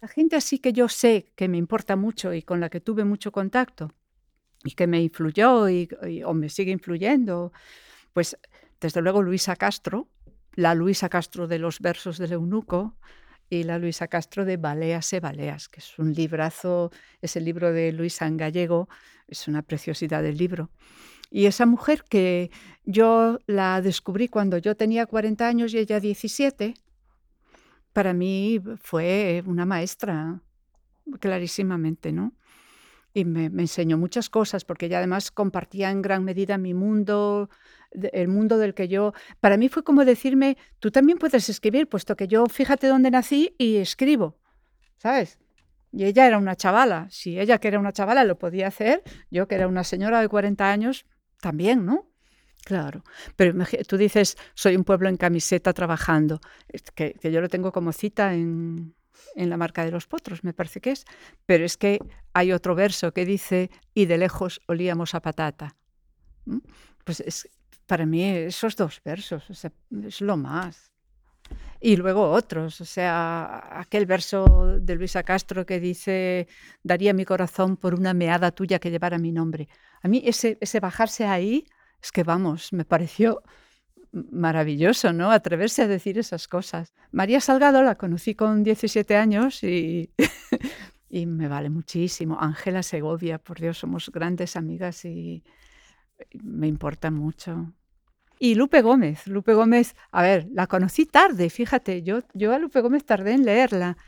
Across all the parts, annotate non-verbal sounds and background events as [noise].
La gente así que yo sé que me importa mucho y con la que tuve mucho contacto y que me influyó y, o me sigue influyendo, pues desde luego Luisa Castro, la Luisa Castro de los versos del eunuco y la Luisa Castro de Baleas e Baleas, que es un librazo, es el libro de Luisa en gallego, es una preciosidad del libro. Y esa mujer que yo la descubrí cuando yo tenía 40 años y ella 17, para mí fue una maestra, clarísimamente, ¿no? Y me, enseñó muchas cosas, porque ella además compartía en gran medida mi mundo, el mundo del que yo... Para mí fue como decirme, tú también puedes escribir, puesto que yo fíjate dónde nací y escribo, ¿sabes? Y ella era una chavala. Si ella que era una chavala lo podía hacer, yo que era una señora de 40 años, también, ¿no? Claro, pero tú dices, soy un pueblo en camiseta trabajando, que, yo lo tengo como cita en, la marca de los potros, me parece que es, pero es que hay otro verso que dice, y de lejos olíamos a patata. Pues es, para mí esos dos versos es lo más. Y luego otros, o sea, aquel verso de Luisa Castro que dice, daría mi corazón por una meada tuya que llevara mi nombre. A mí ese, ese bajarse ahí, es que vamos, me pareció maravilloso, ¿no? Atreverse a decir esas cosas. María Salgado la conocí con 17 años y, [laughs] y me vale muchísimo. Ángela Segovia, por Dios, somos grandes amigas y me importa mucho. Y Lupe Gómez, Lupe Gómez, a ver, la conocí tarde, fíjate, yo, yo a Lupe Gómez tardé en leerla,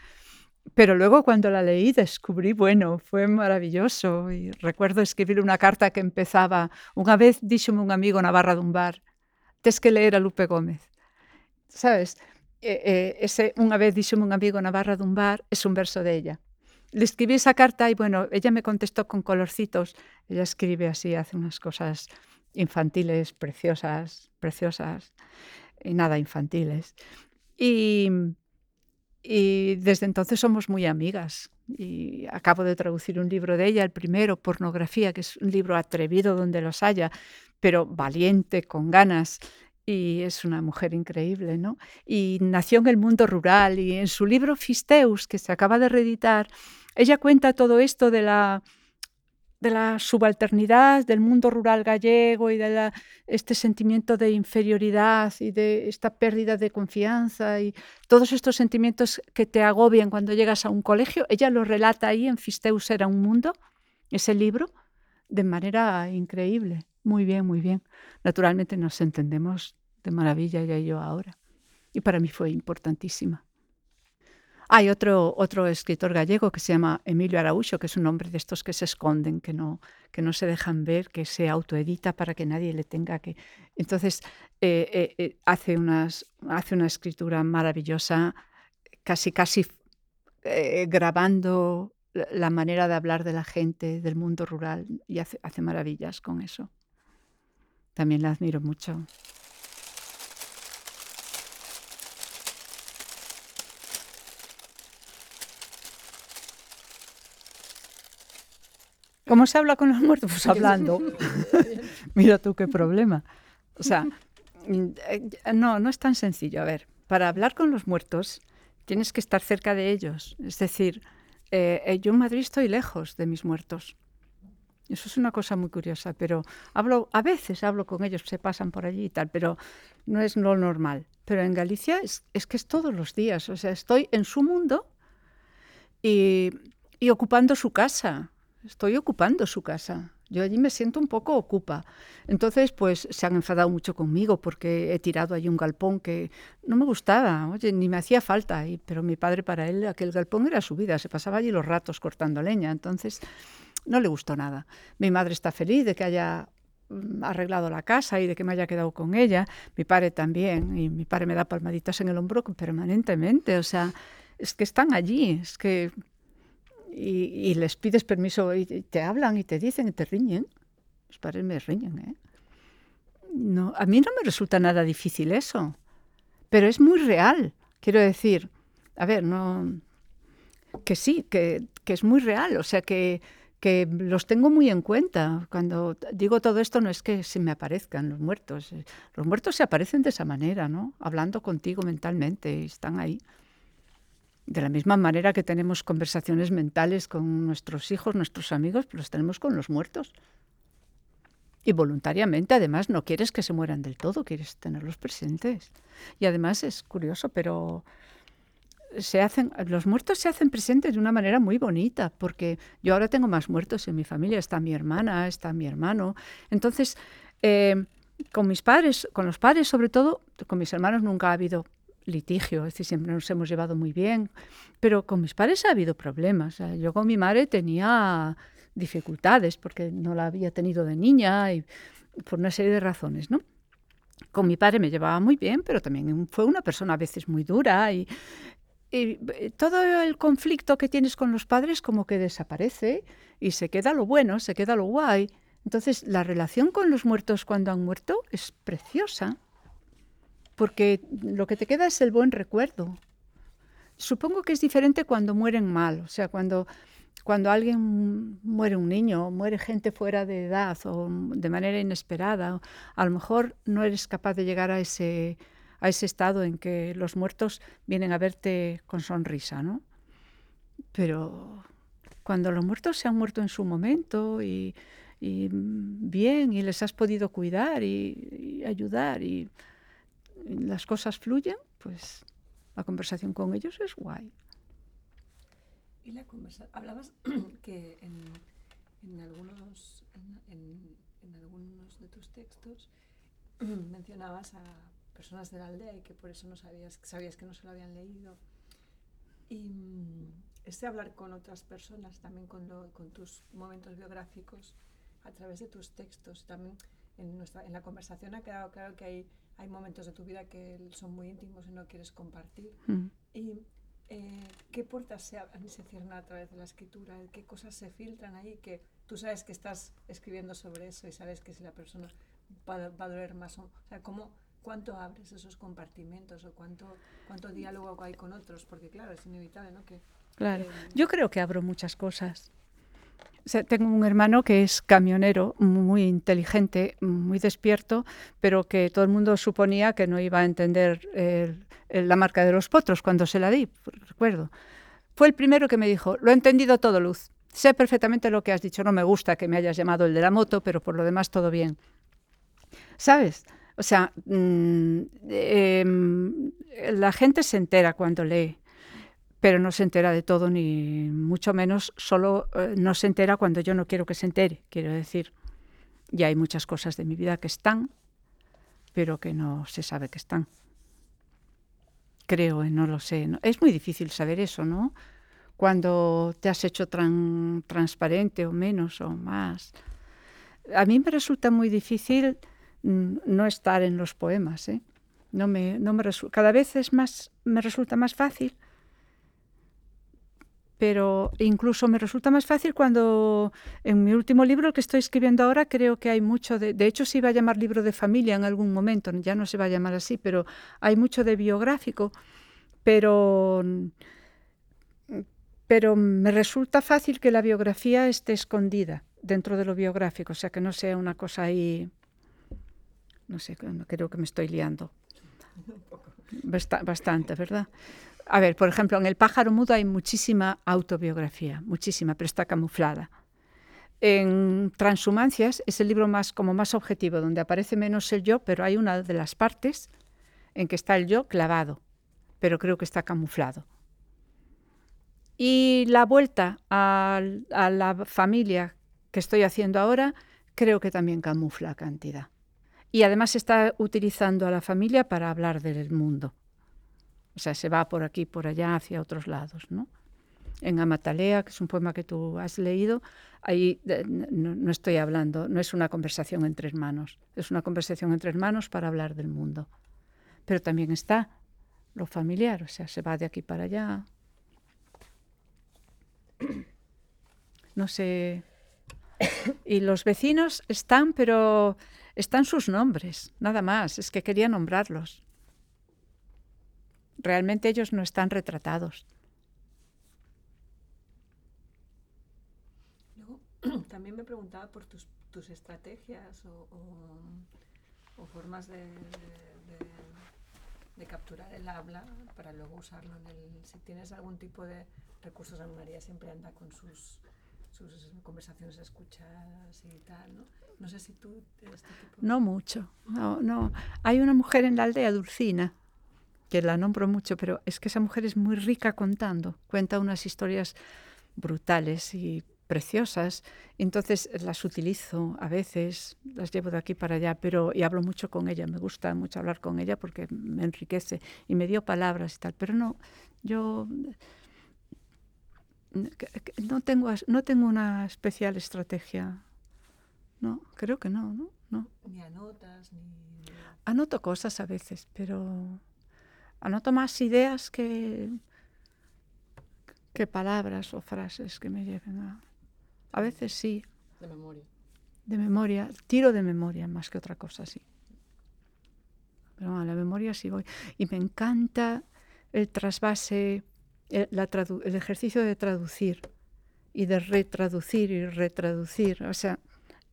pero luego cuando la leí descubrí, bueno, fue maravilloso. Y recuerdo escribir una carta que empezaba, una vez díxome un amigo na barra dun bar, tes que leer a Lupe Gómez. Sabes, eh, eh, ese unha vez díxome un amigo na barra dun bar, es un verso de ella. Le escribí esa carta y bueno, ella me contestó con colorcitos. Ella escribe así, hace unas cosas infantiles preciosas, preciosas, y nada infantiles. Y y desde entonces somos muy amigas. Y acabo de traducir un libro de ella, el primero, Pornografía, que es un libro atrevido donde los haya, pero valiente, con ganas. Y es una mujer increíble, ¿no? Y nació en el mundo rural y en su libro Fisteus, que se acaba de reeditar, ella cuenta todo esto de la, de la subalternidad del mundo rural gallego y de este sentimiento de inferioridad y de esta pérdida de confianza y todos estos sentimientos que te agobian cuando llegas a un colegio, ella lo relata ahí en Fisteus era un mundo, ese libro, de manera increíble. Muy bien, muy bien. Naturalmente nos entendemos de maravilla ella y yo ahora. Y para mí fue importantísima. Hay otro, otro escritor gallego que se llama Emilio Araújo, que es un hombre de estos que se esconden, que no, que no se dejan ver, que se autoedita para que nadie le tenga que... Entonces, eh, eh, eh, hace, unas, hace una escritura maravillosa, casi, casi grabando la manera de hablar de la gente del mundo rural y hace, hace maravillas con eso. También la admiro mucho. ¿Cómo se habla con los muertos? Pues hablando. [laughs] Mira tú qué problema. O sea, mm, no, no es tan sencillo. A ver, para hablar con los muertos tienes que estar cerca de ellos. Es decir, eh, eh, yo en Madrid estoy lejos de mis muertos. Eso es una cosa muy curiosa, pero hablo, a veces hablo con ellos, se pasan por allí y tal, pero no es lo normal. Pero en Galicia es, es que es todos los días, o sea, estoy en su mundo y, y ocupando su casa estoy ocupando su casa. Yo allí me siento un poco ocupa. Entonces, pues se han enfadado mucho conmigo porque he tirado allí un galpón que no me gustaba, oye, ni me hacía falta. Y, pero mi padre, para él, aquel galpón era su vida, se pasaba allí los ratos cortando leña. Entonces, no le gustó nada. Mi madre está feliz de que haya mm, arreglado la casa y de que me haya quedado con ella. Mi padre también. Y mi padre me da palmaditas en el hombro permanentemente. O sea, es que están allí. Es que y, les pides permiso y te hablan y te dicen y te riñen. Los padres me riñen, ¿eh? No, a mí no me resulta nada difícil eso, pero es muy real. Quiero decir, a ver, no, que sí, que, que es muy real, o sea que, que los tengo muy en cuenta. Cuando digo todo esto no es que se me aparezcan los muertos, eh, los muertos se aparecen de esa manera, ¿no? Hablando contigo mentalmente, están ahí. De la misma manera que tenemos conversaciones mentales con nuestros hijos, nuestros amigos, pues los tenemos con los muertos. Y voluntariamente, además, no quieres que se mueran del todo, quieres tenerlos presentes. Y además es curioso, pero se hacen, los muertos se hacen presentes de una manera muy bonita, porque yo ahora tengo más muertos en mi familia, está mi hermana, está mi hermano. Entonces, eh, con mis padres, con los padres sobre todo, con mis hermanos nunca ha habido litigio, es decir, siempre nos hemos llevado muy bien, pero con mis padres ha habido problemas. yo con mi madre tenía dificultades porque no la había tenido de niña y por una serie de razones, ¿no? Con mi padre me llevaba muy bien, pero también fue una persona a veces muy dura y, y todo el conflicto que tienes con los padres como que desaparece y se queda lo bueno, se queda lo guay. Entonces, la relación con los muertos cuando han muerto es preciosa, porque lo que te queda es el buen recuerdo. Supongo que es diferente cuando mueren mal, o sea, cuando cuando alguien muere un niño, muere gente fuera de edad o de manera inesperada, a lo mejor no eres capaz de llegar a ese, a ese estado en que los muertos vienen a verte con sonrisa, ¿no? Pero cuando los muertos se han muerto en su momento y, bien y les has podido cuidar y, ayudar y las cosas fluyen, pues la conversación con ellos es guay. Y la conversa hablabas [clears throat] que en, algunos, en, algunos de tus textos [clears throat] mencionabas a personas de la aldea y que por eso no sabías, sabías que no se lo habían leído. Y este hablar con otras personas, también con, lo, con tus momentos biográficos, a través de tus textos, también en, nuestra, en la conversación ha quedado claro que hay, hay momentos de tu vida que son muy íntimos y no quieres compartir. Mm. Y eh, qué puertas se abren y se cierran a través de la escritura, qué cosas se filtran ahí, que tú sabes que estás escribiendo sobre eso y sabes que si la persona va, a doler más, o, sea, ¿cómo, ¿cuánto abres esos compartimentos o cuánto, cuánto diálogo hay con otros? Porque claro, es inevitable, ¿no? Que, claro, yo creo que abro muchas cosas. Tengo un hermano que es camionero, muy inteligente, muy despierto, pero que todo el mundo suponía que no iba a entender la marca de los potros cuando se la di, recuerdo. Fue el primero que me dijo, lo he entendido todo, Luz. Sé perfectamente lo que has dicho. No me gusta que me hayas llamado el de la moto, pero por lo demás todo bien. ¿Sabes? O sea, mm, em, la gente se entera cuando lee, pero no se entera de todo, ni mucho menos solo eh, no se entera cuando yo no quiero que se entere, quiero decir. Ya hay muchas cosas de mi vida que están, pero que no se sabe que están creo, no lo sé. Es muy difícil saber eso, ¿no? Cuando te has hecho tan transparente o menos o más. A mí me resulta muy difícil mm, no estar en los poemas, ¿eh? No me, no me cada vez es más, me resulta más fácil pero incluso me resulta más fácil cuando en mi último libro que estoy escribiendo ahora creo que hay mucho de, de hecho se iba a llamar libro de familia en algún momento, ya no se va a llamar así, pero hay mucho de biográfico, pero pero me resulta fácil que la biografía esté escondida dentro de lo biográfico, o sea que no sea una cosa ahí, no sé, creo que me estoy liando. bastante, ¿verdad? A ver, por ejemplo, en El pájaro mudo hay muchísima autobiografía, muchísima, pero está camuflada. En Transhumancias es el libro más como más objetivo, donde aparece menos el yo, pero hay una de las partes en que está el yo clavado, pero creo que está camuflado. Y la vuelta a, a la familia que estoy haciendo ahora, creo que también camufla cantidad. Y además está utilizando a la familia para hablar del mundo. O sea, se va por aquí, por allá, hacia otros lados, ¿no? En Amatalea, que es un poema que tú has leído, ahí no, estoy hablando, no es una conversación entre hermanos, es una conversación entre hermanos para hablar del mundo. Pero también está lo familiar, o sea, se va de aquí para allá. No sé. Y los vecinos están, pero están sus nombres, nada más, es que quería nombrarlos realmente ellos no están retratados. Luego, [clears throat] también me preguntaba por tus, tus estrategias o, o, formas de, de capturar el habla para luego usarlo en el... Si tienes algún tipo de recursos, Ana María siempre anda con sus, sus conversaciones escuchadas y tal, ¿no? No sé si tú... Este tipo... No mucho, no, no. Hay una mujer en la aldea, Dulcina, que la nombro mucho, pero es que esa mujer es muy rica contando, cuenta unas historias brutales y preciosas, entonces las utilizo a veces, las llevo de aquí para allá, pero y hablo mucho con ella, me gusta mucho hablar con ella porque me enriquece y me dio palabras y tal, pero no, yo no tengo, no tengo una especial estrategia. No, creo que no, ¿no? no. Ni anotas, ni... Anoto cosas a veces, pero anoto más ideas que, que palabras o frases que me lleven a... A veces sí. De memoria. De memoria. Tiro de memoria más que otra cosa, sí. Pero a la memoria sí voy. Y me encanta el trasvase, el, el ejercicio de traducir y de retraducir y retraducir. O sea,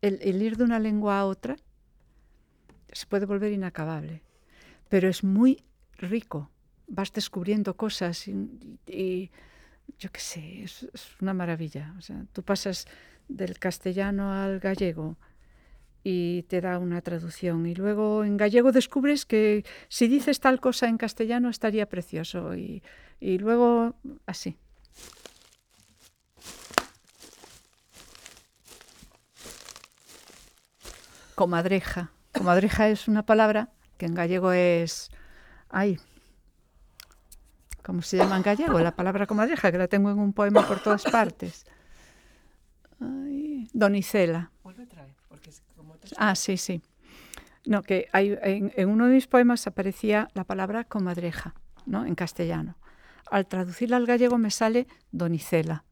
el, el, ir de una lengua a otra se puede volver inacabable, pero es muy rico. Vas descubriendo cosas y, yo qué sé, es, es, una maravilla. O sea, tú pasas del castellano al gallego y te da una traducción y luego en gallego descubres que si dices tal cosa en castellano estaría precioso y, y luego así. Comadreja. Comadreja es una palabra que en gallego es... Ay, ¿Cómo se llama en gallego? La palabra comadreja, que la tengo en un poema por todas partes. Ay, Donicela. Ah, sí, sí. No, que hay, en, en, uno de mis poemas aparecía la palabra comadreja, ¿no? En castellano. Al traducirla al gallego me sale Donicela.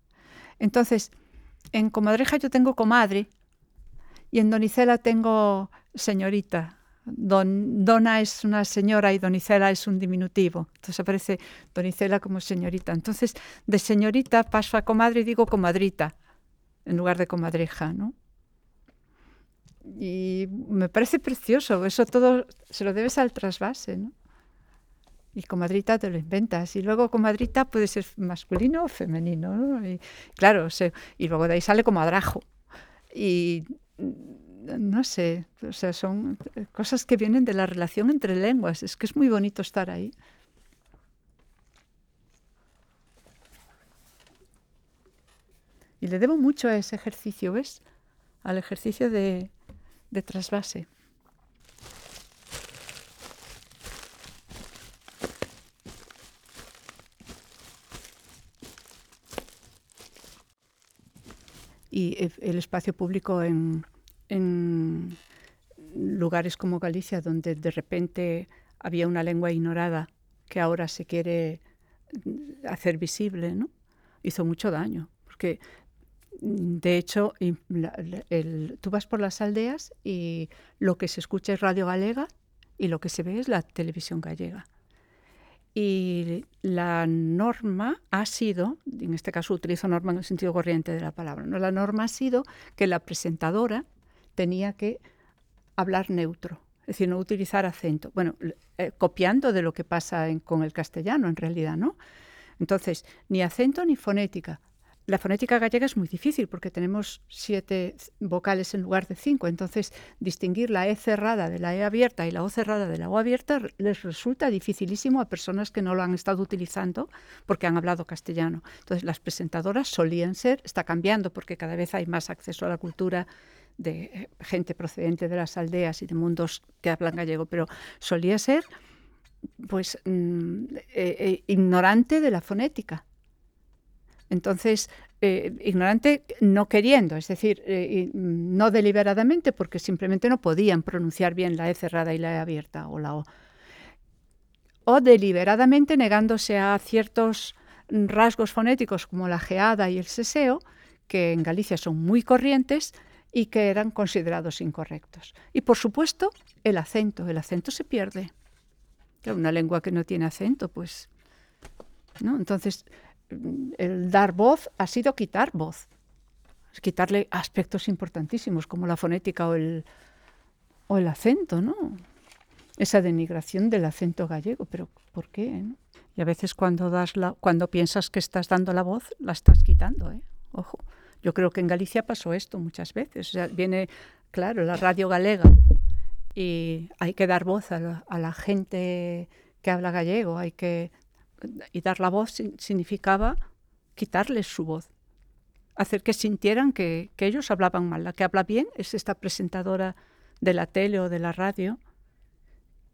Entonces, en comadreja yo tengo comadre y en Donicela tengo señorita, Don, dona es una señora y donicela es un diminutivo. Entonces aparece donicela como señorita. Entonces, de señorita paso a comadre y digo comadrita, en lugar de comadreja, ¿no? Y me parece precioso. Eso todo se lo debes al trasvase, ¿no? Y comadrita te lo inventas. Y luego comadrita puede ser masculino o femenino, ¿no? Y, claro, y luego de ahí sale comadrajo. Y no sé, o sea, son cosas que vienen de la relación entre lenguas. Es que es muy bonito estar ahí. Y le debo mucho a ese ejercicio, ¿ves? Al ejercicio de, de trasvase. Y el espacio público en, en lugares como Galicia, donde de repente había una lengua ignorada que ahora se quiere hacer visible, ¿no? hizo mucho daño, porque de hecho tú vas por las aldeas y lo que se escucha es radio galega y lo que se ve es la televisión gallega. Y la norma ha sido, en este caso utilizo norma en el sentido corriente de la palabra, ¿no? la norma ha sido que la presentadora tenía que hablar neutro, es decir, no utilizar acento. Bueno, eh, copiando de lo que pasa con el castellano, en realidad, ¿no? Entonces, ni acento ni fonética. La fonética gallega es muy difícil porque tenemos siete vocales en lugar de cinco, entonces distinguir la E cerrada de la E abierta y la O cerrada de la O abierta les resulta dificilísimo a personas que no lo han estado utilizando porque han hablado castellano. Entonces las presentadoras solían ser, está cambiando porque cada vez hay más acceso a la cultura de gente procedente de las aldeas y de mundos que hablan gallego, pero solía ser pues mm, eh, eh, ignorante de la fonética. Entonces, eh, ignorante no queriendo, es decir, eh, no deliberadamente, porque simplemente no podían pronunciar bien la E cerrada y la E abierta o la O. O deliberadamente negándose a ciertos rasgos fonéticos como la geada y el seseo, que en Galicia son muy corrientes, y que eran considerados incorrectos. Y por supuesto, el acento. El acento se pierde. Una lengua que no tiene acento, pues. ¿no? Entonces, el dar voz ha sido quitar voz. Quitarle aspectos importantísimos como la fonética o el, o el acento, ¿no? esa denigración del acento gallego, pero ¿por qué? Y a veces cuando, das cuando piensas que estás dando la voz, la estás quitando, ¿eh? Ojo. Yo creo que en Galicia pasó esto muchas veces. O sea, viene, claro, la radio galega y hay que dar voz a la, a la gente que habla gallego, hay que y dar la voz significaba quitarles su voz, hacer que sintieran que, que, ellos hablaban mal. La que habla bien es esta presentadora de la tele o de la radio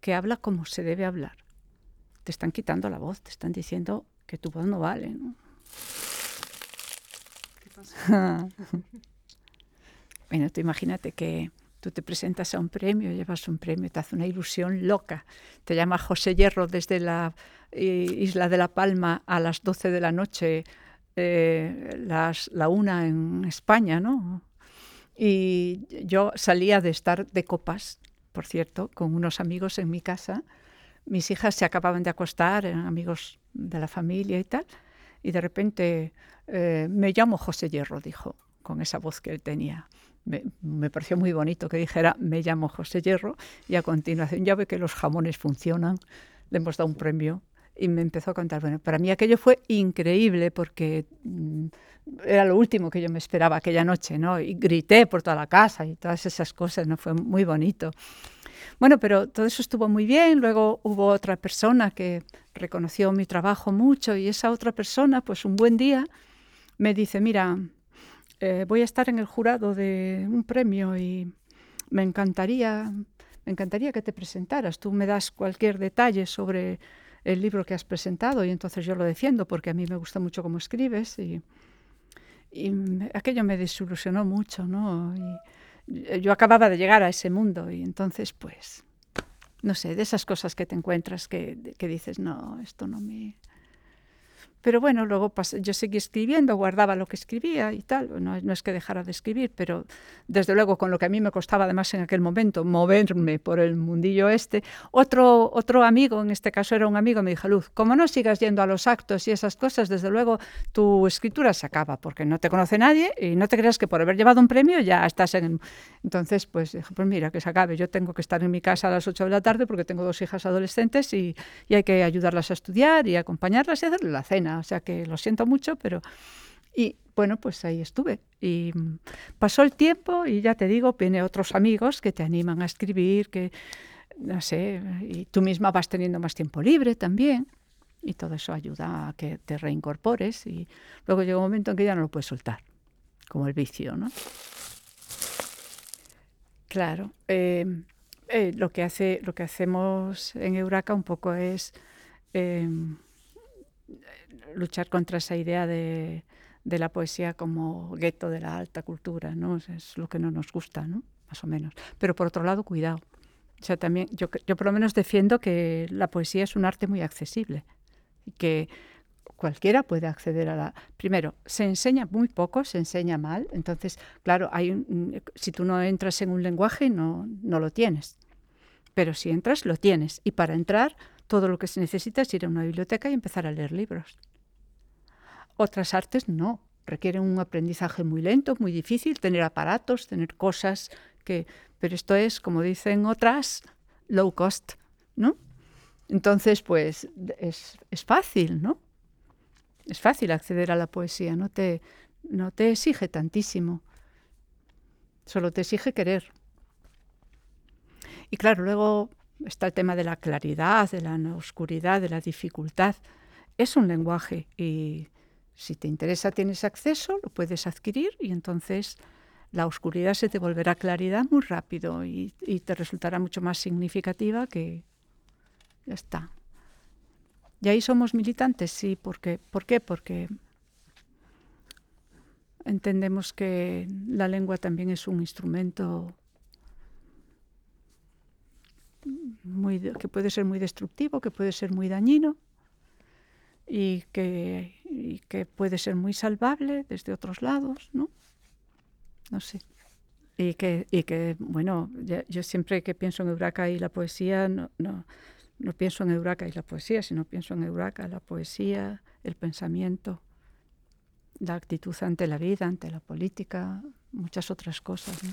que habla como se debe hablar. Te están quitando la voz, te están diciendo que tu voz no vale. ¿no? ¿Qué pasa? [laughs] bueno, tú imagínate que Tú te presentas a un premio, llevas un premio, te hace una ilusión loca. Te llama José Hierro desde la eh, isla de La Palma a las 12 de la noche, eh, las, la una en España, ¿no? Y yo salía de estar de copas, por cierto, con unos amigos en mi casa. Mis hijas se acababan de acostar, eran amigos de la familia y tal. Y de repente, eh, me llamo José Hierro, dijo, con esa voz que él tenía me, pareció muy bonito que dijera, me llamo José Hierro, y a continuación ya ve que los jamones funcionan, le hemos dado un premio, y me empezó a contar, bueno, para mí aquello fue increíble porque mm, era lo último que yo me esperaba aquella noche, ¿no? Y grité por toda la casa y todas esas cosas, ¿no? Fue muy bonito. Bueno, pero todo eso estuvo muy bien. Luego hubo otra persona que reconoció mi trabajo mucho y esa otra persona, pues un buen día, me dice, mira, eh, voy a estar en el jurado de un premio y me encantaría, me encantaría que te presentaras. Tú me das cualquier detalle sobre el libro que has presentado y entonces yo lo defiendo porque a mí me gusta mucho cómo escribes y, aquello me desilusionó mucho, ¿no? Y yo acababa de llegar a ese mundo y entonces pues, no sé, de esas cosas que te encuentras que, que dices, no, esto no me, pero bueno, luego yo seguí escribiendo, guardaba lo que escribía y tal. No, es que dejara de escribir, pero desde luego con lo que a mí me costaba además en aquel momento moverme por el mundillo este, otro, otro amigo, en este caso era un amigo, me dijo, Luz, como no sigas yendo a los actos y esas cosas, desde luego tu escritura se acaba porque no te conoce nadie y no te creas que por haber llevado un premio ya estás en... Entonces, pues dije, pues mira, que se acabe. Yo tengo que estar en mi casa a las 8 de la tarde porque tengo dos hijas adolescentes y, y hay que ayudarlas a estudiar y acompañarlas y hacerle la cena o sea que lo siento mucho, pero... Y bueno, pues ahí estuve. Y mm, pasó el tiempo y ya te digo, viene otros amigos que te animan a escribir, que, no sé, y tú misma vas teniendo más tiempo libre también. Y todo eso ayuda a que te reincorpores y luego llega un momento en que ya no lo puedes soltar, como el vicio, ¿no? Claro. Eh, eh, lo, que hace, lo que hacemos en Euraca un poco es... Eh, luchar contra esa idea de, de la poesía como gueto de la alta cultura, ¿no? Es lo que no nos gusta, ¿no? Más o menos. Pero por otro lado, cuidado. O sea, también yo, yo por lo menos defiendo que la poesía es un arte muy accesible y que cualquiera puede acceder a la... Primero, se enseña muy poco, se enseña mal, entonces, claro, hay si tú no entras en un lenguaje, no, no lo tienes. Pero si entras, lo tienes. Y para entrar, todo lo que se necesita es ir a una biblioteca y empezar a leer libros. Otras artes no, requieren un aprendizaje muy lento, muy difícil, tener aparatos, tener cosas que... Pero esto es, como dicen otras, low cost, ¿no? Entonces, pues es, es fácil, ¿no? Es fácil acceder a la poesía, no te, no te exige tantísimo, solo te exige querer. Y claro, luego está el tema de la claridad, de la oscuridad, de la dificultad. Es un lenguaje y si te interesa, tienes acceso, lo puedes adquirir y entonces la oscuridad se te volverá claridad muy rápido y, te resultará mucho más significativa que ya está. Y ahí somos militantes, sí, porque, ¿por qué? Porque entendemos que la lengua también es un instrumento muy, que puede ser muy destructivo, que puede ser muy dañino y que, y que puede ser muy salvable desde otros lados, ¿no? No sé. Y que, y que bueno, yo siempre que pienso en Euraca y la poesía, no, no, no pienso en Euraca y la poesía, sino pienso en Euraca, la poesía, el pensamiento, la actitud ante la vida, ante la política, muchas otras cosas. ¿no?